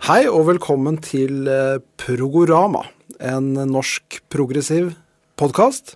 Hei og velkommen til eh, Progorama, en norsk progressiv podkast.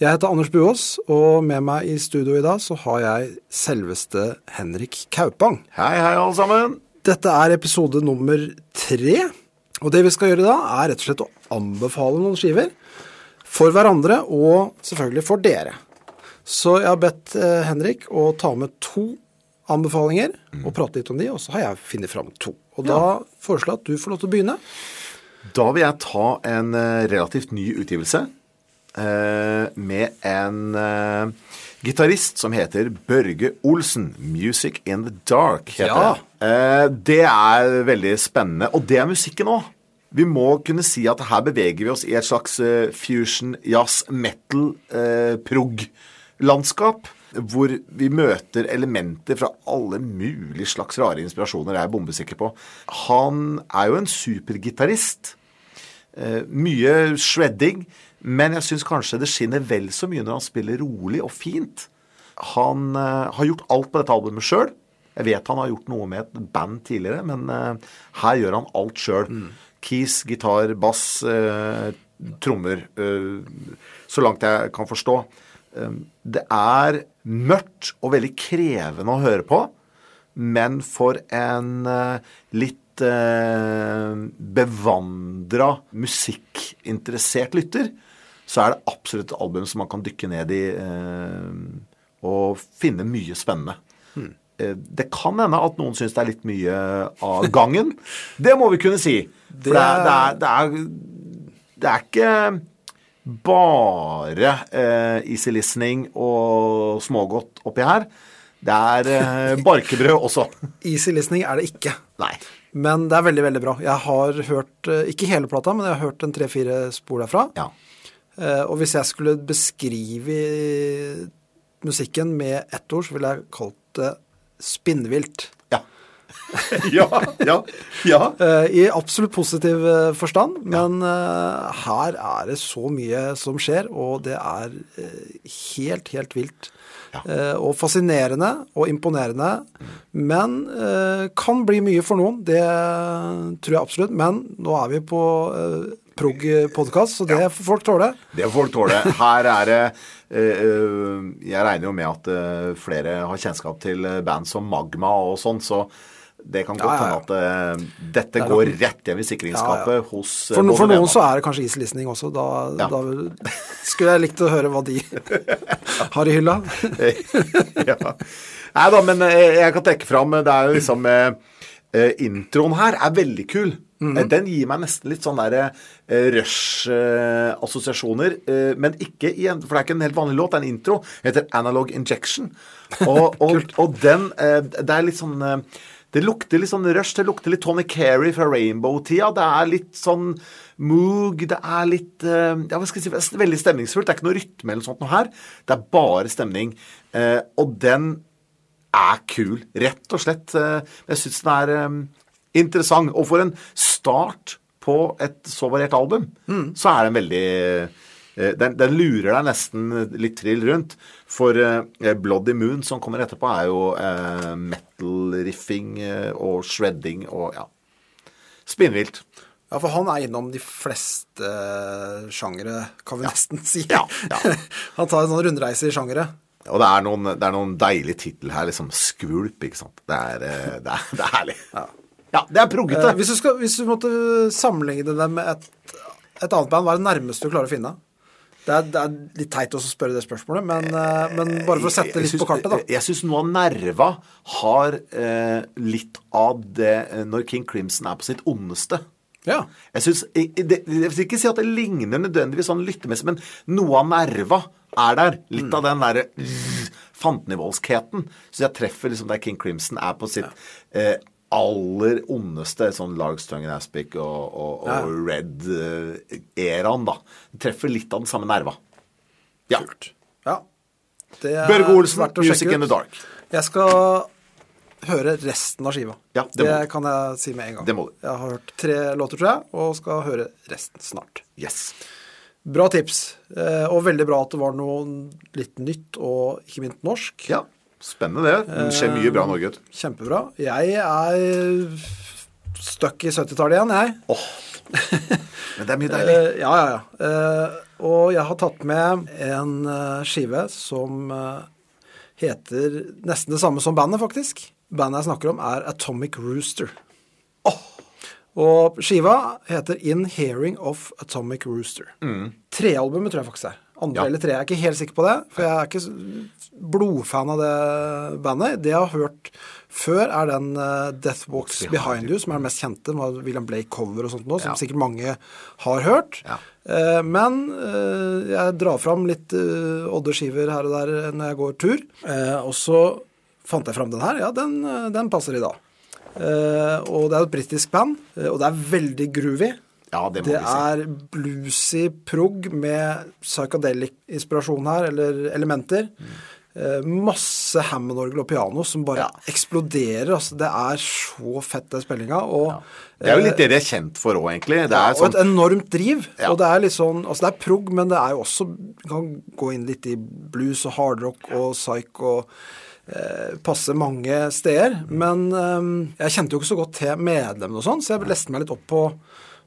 Jeg heter Anders Buås, og med meg i studio i dag så har jeg selveste Henrik Kaupang. Hei, hei, alle sammen. Dette er episode nummer tre, og det vi skal gjøre da, er rett og slett å anbefale noen skiver. For hverandre, og selvfølgelig for dere. Så jeg har bedt eh, Henrik å ta med to anbefalinger og prate litt om de, og så har jeg funnet fram to. Og da foreslår jeg at du får lov til å begynne. Da vil jeg ta en eh, relativt ny utgivelse eh, med en eh, gitarist som heter Børge Olsen. 'Music in the Dark' heter Ja. det. Eh, det er veldig spennende, og det er musikken òg. Vi må kunne si at her beveger vi oss i et slags eh, fusion, jazz, metal, eh, prog-landskap. Hvor vi møter elementer fra alle mulige slags rare inspirasjoner, er jeg bombesikker på. Han er jo en supergitarist. Eh, mye shredding, men jeg syns kanskje det skinner vel så mye når han spiller rolig og fint. Han eh, har gjort alt på dette albumet sjøl. Jeg vet han har gjort noe med et band tidligere, men eh, her gjør han alt sjøl. Keys, gitar, bass, eh, trommer. eh, så langt jeg kan forstå. Eh, det er mørkt og veldig krevende å høre på, men for en eh, litt uh, bevandra musikkinteressert lytter, så er det absolutt et album som man kan dykke ned i eh, og finne mye spennende. Eh, Det kan hende at noen syns det er litt mye av gangen. Det må vi kunne si. For det er, det er, det er, det er ikke bare eh, listening og smågodt oppi her. Det er eh, barkebrød også. Easy listening er det ikke. Nei. Men det er veldig, veldig bra. Jeg har hørt, eh, ikke hele plata, men jeg har hørt en tre-fire spor derfra. Ja. Eh, Og hvis jeg skulle beskrive musikken med ett ord, så ville jeg kalt det spinnvilt. Ja. ja, ja, ja. Eh, I absolutt positiv eh, forstand, men ja. her er det så mye som skjer, og det er eh, helt, helt vilt. Ja. og fascinerende og imponerende, men eh, kan bli mye for noen. Det tror jeg absolutt. Men nå er vi på eh, prog-podkast, så det får folk tåle. Det får folk tåle. Her er det eh, eh, Jeg regner jo med at eh, flere har kjennskap til eh, band som Magma og sånn, så det kan godt hende at eh, dette det går rett hjem i sikringsskapet hos eh, For, for noen så er det kanskje easy listening også. Da, da skulle jeg likt å høre hva de har i hylla. ja. Nei da, men eh, jeg kan trekke fram Det er jo liksom Introen her er veldig kul. Mm -hmm. Den gir meg nesten litt sånn derre eh, Rush-assosiasjoner. eh, men ikke i en For det er ikke en helt vanlig låt, det er en intro. Den heter Analog Injection. Og, og, og den Det er litt sånn det lukter litt sånn Rush, det lukter litt Tony Carey fra Rainbow-tida. Det er litt sånn Moog, det er litt eh, Ja, hva skal jeg si, det veldig stemningsfullt. Det er ikke noe rytme eller sånt noe her. Det er bare stemning. Eh, og den er kul, rett og slett. Eh, jeg syns den er interessant. Og for en start på et så variert album, så er den veldig den, den lurer deg nesten litt trill rundt. For eh, Bloody Moon, som kommer etterpå, er jo eh, metal-riffing eh, og shredding og ja Spinnvilt. Ja, for han er innom de fleste sjangere, kan vi nesten si. Ja, ja. han tar en sånn rundreise i sjangere. Og det er noen, det er noen deilige titler her, liksom Skvulp, ikke sant. Det er, eh, det er, det er herlig. Ja. det er proggete. Eh, hvis, hvis du måtte sammenligne det med et, et annet band, hva er det nærmeste du klarer å finne? Det er, det er litt teit også å spørre det spørsmålet, men, eh, men bare for å sette det litt på kartet, da. Jeg syns noe av Nerva har eh, litt av det eh, når King Crimson er på sitt ondeste. Ja. Jeg synes, jeg, det- jeg vil ikke si at det ligner nødvendigvis sånn lyttemessig, men noe av nerva er der. Litt Mm. av den derre fantenivoldskheten. Så jeg treffer liksom der King Crimson er på sitt eh, aller ondeste, sånn Largstrungen Aspic og, og, og Red-eraen, da. Treffer litt av den samme nerva. Ja. ja. Det er Børge Olsen, Music in the Dark. Jeg skal høre resten av skiva. Ja, det det kan jeg si med en gang. Det må du. Jeg har hørt tre låter, tror jeg, og skal høre resten snart. Yes. Bra tips. Eh, og veldig bra at det var noe litt nytt, og ikke minst norsk. Ja, spennende det. Det skjer mye bra i Norge. Kjempebra. Jeg er stuck i 70-tallet igjen, jeg. Åh, Men det er mye deilig. Eh, ja, ja, ja. Eh, og jeg har tatt med en eh, skive som eh, heter nesten det samme som bandet, faktisk. Bandet jeg snakker om, er Atomic Rooster. Og skiva heter In Hearing of Atomic Rooster. Trealbumet tror jeg faktisk er. Andre Ja. eller tre. Jeg er ikke helt sikker på det, for jeg er ikke blodfan av det bandet. Det jeg har hørt før, er den eh, Death Walks Behind You, som er den mest kjente, med William Blake-cover og sånt nå, som Ja. sikkert mange har hørt. Ja. Eh, men eh, jeg drar fram litt Odde-skiver her og der når jeg går tur. Og så fant jeg fram den her. Ja, den, den passer i dag. Og det er et britisk band, og det er veldig groovy. Ja, det må Det vi si. er bluesy prog med psychedelic-inspirasjon her, eller elementer. Eh, masse Hammond-orgel og piano som bare Ja. eksploderer. Altså, det er så fett, den spillinga. Og, Det er jo litt det de er kjent for òg, egentlig. Det er og sånn et enormt driv. Ja. Og det er litt sånn Altså, det er prog, men det er jo også kan gå inn litt i blues og hardrock og psych og eh, passe mange steder. Men eh, jeg kjente jo ikke så godt til medlemmene og sånn, så jeg leste meg litt opp på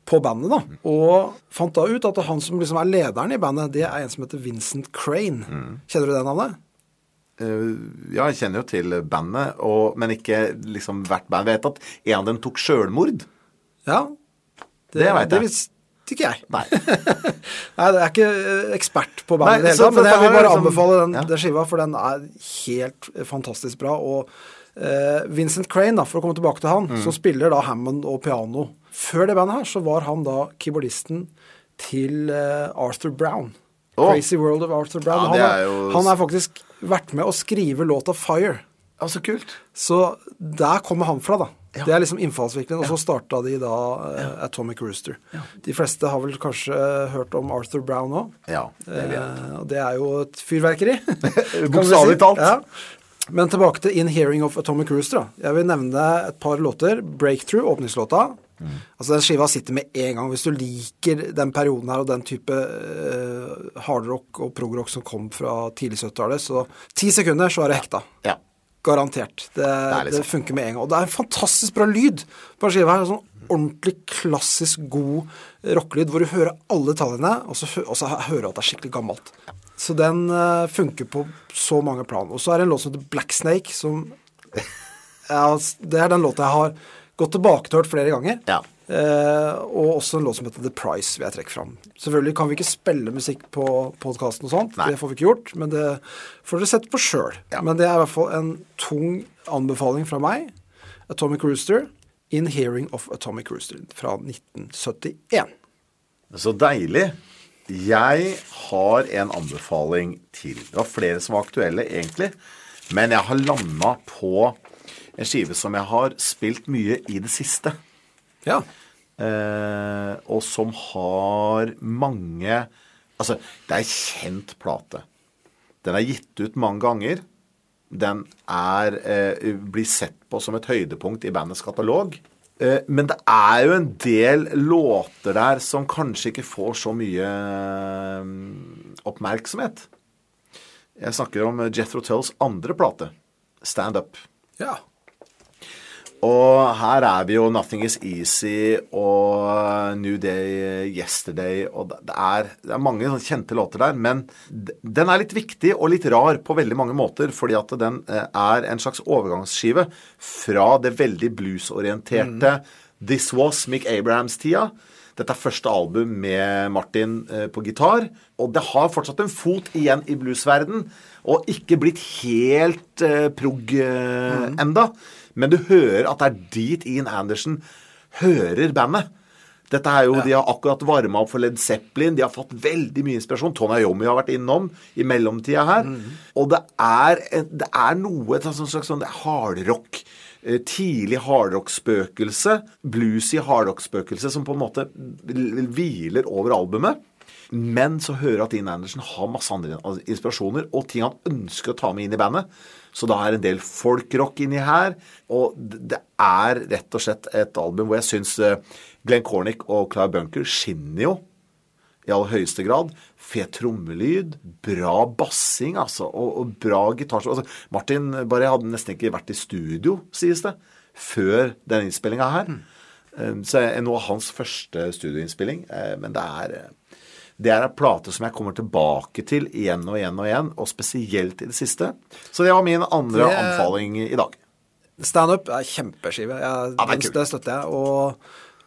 på bandet, da. Og fant da ut at han som liksom er lederen i bandet, det er en som heter Vincent Crane. Kjenner du det navnet? Uh, Ja, jeg kjenner jo til bandet, og, men ikke liksom hvert band. Jeg vet at en av dem tok sjølmord. Ja. Det vet jeg. Det visste ikke jeg. Nei. Nei, jeg er ikke eh, ekspert på bandet i det hele tatt, men jeg vil bare liksom- anbefale den, Ja. den skiva, for den er helt eh, fantastisk bra. Og uh, Vincent Crane, da, for å komme tilbake til han, Mm. som spiller da Hammond og piano. Før det bandet her, så var han da keyboardisten til eh, Arthur Brown. Oh. Crazy World of Arthur Brown. Ja, han, er jo- han er faktisk vært med å skrive låta 'Fire'. Ja, så kult. Så der kommer han fra, da. Ja. Det er liksom innfallsvinkelen. Og så starta de da eh, Atomic Rooster. De fleste har vel kanskje eh, hørt om Arthur Brown òg. Ja, det. Eh, det er jo et fyrverkeri. Bokstavelig talt. Ja. Men tilbake til In Hearing of Atomic Rooster. da. Jeg vil nevne et par låter. Breakthrough, åpningslåta. Mm. Altså Den skiva sitter med en gang. Hvis du liker den perioden her og den type uh, hardrock og progrock som kom fra tidlig 70-tallet, så ti sekunder, så er det hekta. Ja. Garantert. Det, det, liksom- funker med en gang. Og det er en fantastisk bra lyd på skiva her. Sånn ordentlig klassisk god rockelyd hvor du hører alle tallene, og så, og så hører du at det er skikkelig gammelt. Så den uh, funker på så mange plan. Og så er det en låt som heter Black Snake, som ja, Det er den låta jeg har gått tilbake til hørt flere ganger. Ja. Eh, og også en låt som heter The Price vil jeg trekke fram. Selvfølgelig kan vi ikke spille musikk på podkasten og sånt, Nei. det får vi ikke gjort, men det får dere sett på sjøl. Ja. Men det er i hvert fall en tung anbefaling fra meg. Atomic Rooster, In Hearing of Atomic Rooster fra 1971. Så deilig. Jeg har en anbefaling til. Det var flere som var aktuelle, egentlig. Men jeg har landa på en skive som jeg har spilt mye i det siste. Ja. Eh, og som har mange Altså, det er kjent plate. Den er gitt ut mange ganger. Den er, eh, blir sett på som et høydepunkt i bandets katalog. Eh, men det er jo en del låter der som kanskje ikke får så mye eh, oppmerksomhet. Jeg snakker om Jethro Tulls andre plate, Stand Up. ja. Og her er vi jo Nothing Is Easy og New Day Yesterday og det er, det er mange kjente låter der, men den er litt viktig og litt rar på veldig mange måter, fordi at den eh, er en slags overgangsskive fra det veldig bluesorienterte This Was Mick Abrahams-tida. Dette er første album med Martin eh, på gitar, og det har fortsatt en fot igjen i bluesverden, og ikke blitt helt eh, prog eh, enda. Men du hører at det er dit Ian Anderson hører bandet. Dette er jo, De har akkurat varma opp for Led Zeppelin. De har fått veldig mye inspirasjon. Tony Iommi har vært innom i mellomtida her. Og det er, det er noe et slags sånn hardrock eh, Tidlig hardrock-spøkelse. Bluesy hardrock-spøkelse som på en måte hviler over albumet. Men så hører jeg at Ian Anderson har masse andre inspirasjoner og ting han ønsker å ta med inn i bandet. Så da er en del folkrock inni her. Og det er rett og slett et album hvor jeg syns Glenn Cornick og Clive Bunker skinner jo i aller høyeste grad. Fet trommelyd, bra bassing, altså, og, og bra gitar. Altså, Martin bare hadde nesten ikke vært i studio, sies det, før denne innspillinga her. Mm. Så er noe av hans første studioinnspilling. eh, Men det er eh, det er en plate som jeg kommer tilbake til igjen og igjen og igjen, og spesielt i det siste. Så det var min andre Det- anbefaling i dag. Standup er kjempeskive. Jeg, Ja, det det støtter jeg. Og,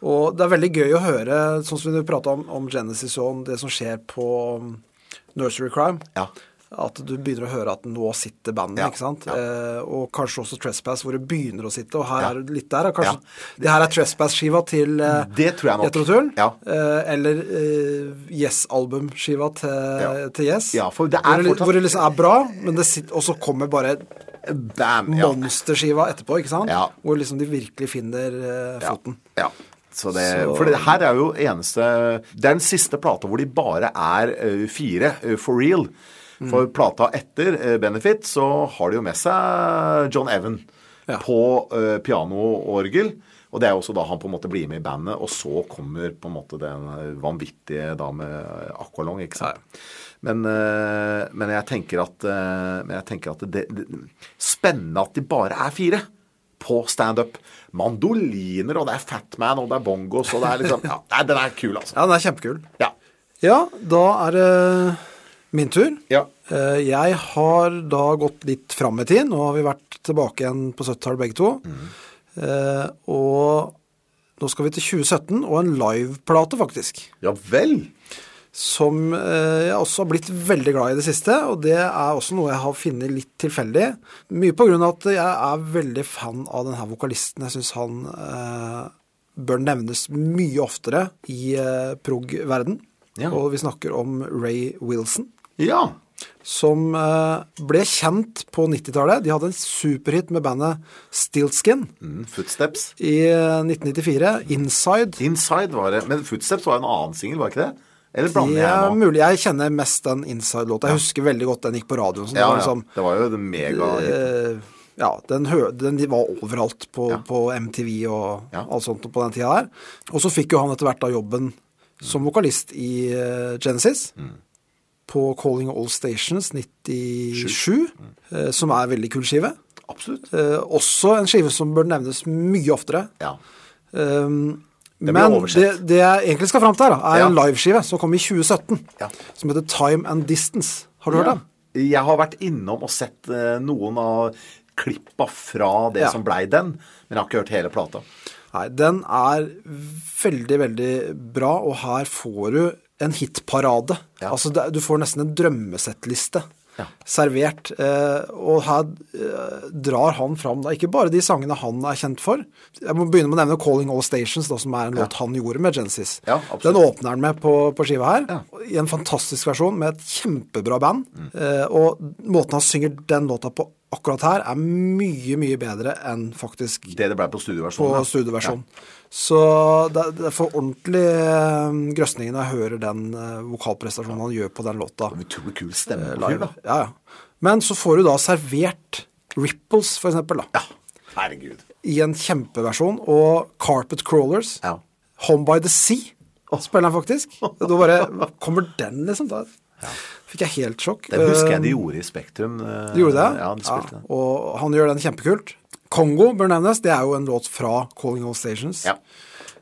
og det er veldig gøy å høre, sånn som vi prata om, om Genesis og om det som skjer på um, Nursery Crime. Ja. At du begynner å høre at nå sitter bandet, Ja, ikke sant. ja. Eh, og kanskje også Trespass, hvor det begynner å sitte. Og her Ja. er det litt der. er Kanskje Ja. det her er Trespass-skiva til eh, Det tror jeg nok. Jethro Ja. Eh, eller eh, Yes-albumskiva til, Ja. til Yes. Ja, for det er hvor, fortsatt- hvor det liksom er bra, men det sitter, og så kommer bare Bam! Ja. monsterskiva etterpå, ikke sant? Ja. Hvor liksom de virkelig finner eh, Ja. foten. ja. Så det, Så- For det her er jo eneste Det er den siste plata hvor de bare er uh, fire uh, for real. For Mm. plata etter eh, Benefit så har de jo med seg John Evan Ja. på uh, piano og orgel. Og det er jo også da han på en måte blir med i bandet, og så kommer på en måte den vanvittige da med Aqualong, ikke sant. Men, uh, men jeg tenker at, uh, men jeg tenker at det, det Spennende at de bare er fire på standup. Mandoliner, og det er Fatman, og det er bongos, og det er liksom ja, den er kul, altså. Ja, den er kjempekul. Ja. Ja, da er det min tur. Ja. Eh, Jeg har da gått litt fram i tid. Nå har vi vært tilbake igjen på 70-tallet begge to. Mm. og nå skal vi til 2017 og en liveplate, faktisk. ja vel. Som eh, jeg også har blitt veldig glad i det siste. Og det er også noe jeg har funnet litt tilfeldig. Mye på grunn av at jeg er veldig fan av denne vokalisten. Jeg syns han eh, bør nevnes mye oftere i eh, prog-verden. Ja. Og vi snakker om Ray Wilson Ja. som eh, ble kjent på 90-tallet. De hadde en superhit med bandet Stiltskin Mm, footsteps. i eh, 1994. Inside. Inside var det. Men Footsteps var en annen singel, var ikke det? Eller blander er jeg nå? mulig. Jeg kjenner mest den Inside-låta. Jeg husker veldig godt den gikk på radioen. Så det Ja, ja. liksom, Det var jo det mega eh, ja, den, den var overalt på, Ja. på MTV og Ja. alt sånt på den tida der. Og så fikk jo han etter hvert da jobben som vokalist i eh, Genesis. Mm. På Calling All Stations 97, mm. som er veldig kul skive. Absolutt. Eh, også en skive som bør nevnes mye oftere. Ja. Um, det men det, det jeg egentlig skal fram til, her, da, er Ja. en liveskive som kom i 2017. Ja. Som heter Time and Distance. Har du hørt den? Jeg har vært innom og sett eh, noen av klippa fra det som blei den, men jeg har ikke hørt hele plata. Nei, den er veldig, veldig bra, og her får du en hitparade. Ja. Altså, du får nesten en drømmesettliste Ja. servert. Eh, og her eh, drar han fram da, ikke bare de sangene han er kjent for. Jeg må begynne med å nevne 'Calling All Stations', da, som er en låt han gjorde med Genesis. Ja, den åpner han med på, på skiva her, Ja. i en fantastisk versjon med et kjempebra band. Mm. Og måten han synger den låta på akkurat her, er mye, mye bedre enn faktisk Det det ble på på studioversjonen. da. Så det, det får ordentlig grøsning når jeg hører den eh, vokalprestasjonen han gjør på den låta. Ja. Utrolig kul stemme eh, på da. Ja, ja. Men så får du da servert Ripples, for eksempel, da, Ja. Herregud. i en kjempeversjon, og Carpet Crawlers. Ja. Home by the Sea spiller han faktisk. Da bare Kommer den, liksom? Da fikk jeg helt sjokk. Det husker jeg de Eh, gjorde i Spektrum. eh, de gjorde det? Ja, de spilte den. Og han gjør den kjempekult. Kongo bør nevnes. Det er jo en låt fra Calling All Stations. Ja.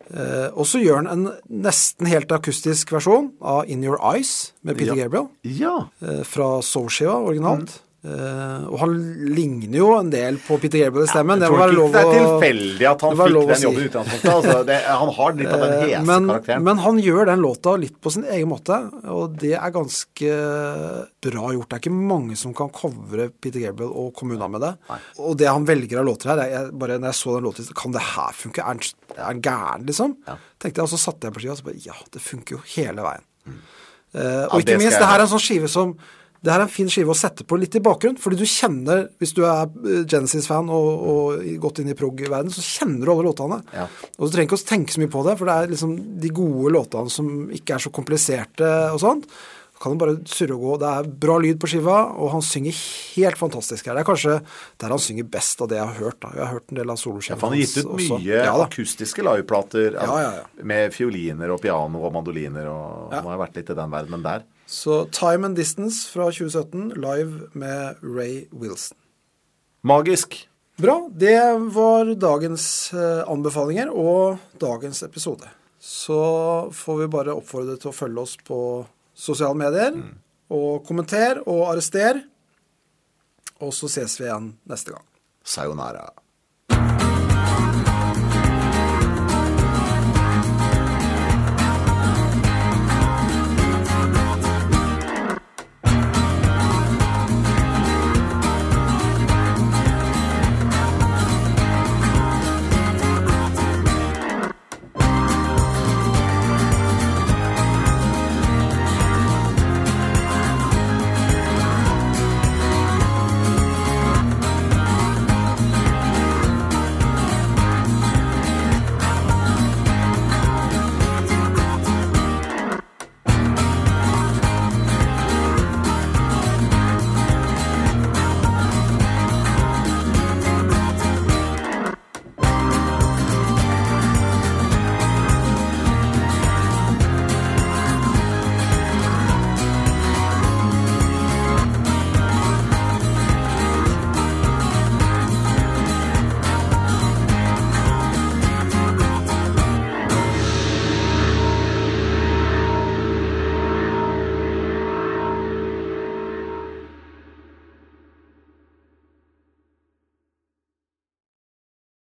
Eh, og så gjør han en nesten helt akustisk versjon av In Your Eyes med Peter Ja. Gabriel. ja. Eh, fra Soulskiva originalt. Mm. Eh, og han ligner jo en del på Peter Gabriel i stemmen. Ja, det var lov å, det er tilfeldig at han fikk den jobben i utgangspunktet. Altså, det, han har litt av den Eh, hese men, karakteren. men han gjør den låta litt på sin egen måte, og det er ganske bra gjort. Det er ikke mange som kan covre Peter Gabriel og komme unna med det. Og det han velger av låter her, jeg, bare når jeg så den låta, kan det her funke? Er han, gæren, liksom? Tenkte jeg, Og så satte jeg på skiva og så bare Ja, det funker jo hele veien. Eh, og Ja, ikke minst, det her er en sånn skive som det her er en fin skive å sette på litt i bakgrunn, fordi du kjenner, hvis du er eh, Genesis-fan og, og gått inn i prog-verden, så kjenner du alle låtene. Ja. Og du trenger ikke å tenke så mye på det, for det er liksom de gode låtene som ikke er så kompliserte og sånt. Så kan du bare surre og gå. Det er bra lyd på skiva, og han synger helt fantastisk her. Det er kanskje der han synger best av det jeg har hørt. da. Jeg har hørt en del av Ja, hans. han har gitt ut mye Ja akustiske liveplater ja. med fioliner og piano og mandoliner. og. Han har vært litt i den verdenen der. Så Time and Distance fra 2017, live med Ray Wilson. Magisk. Bra. Det var dagens eh, anbefalinger og dagens episode. Så får vi bare oppfordre til å følge oss på sosiale medier. Og kommenter og arrester. Og så ses vi igjen neste gang. Sayonara.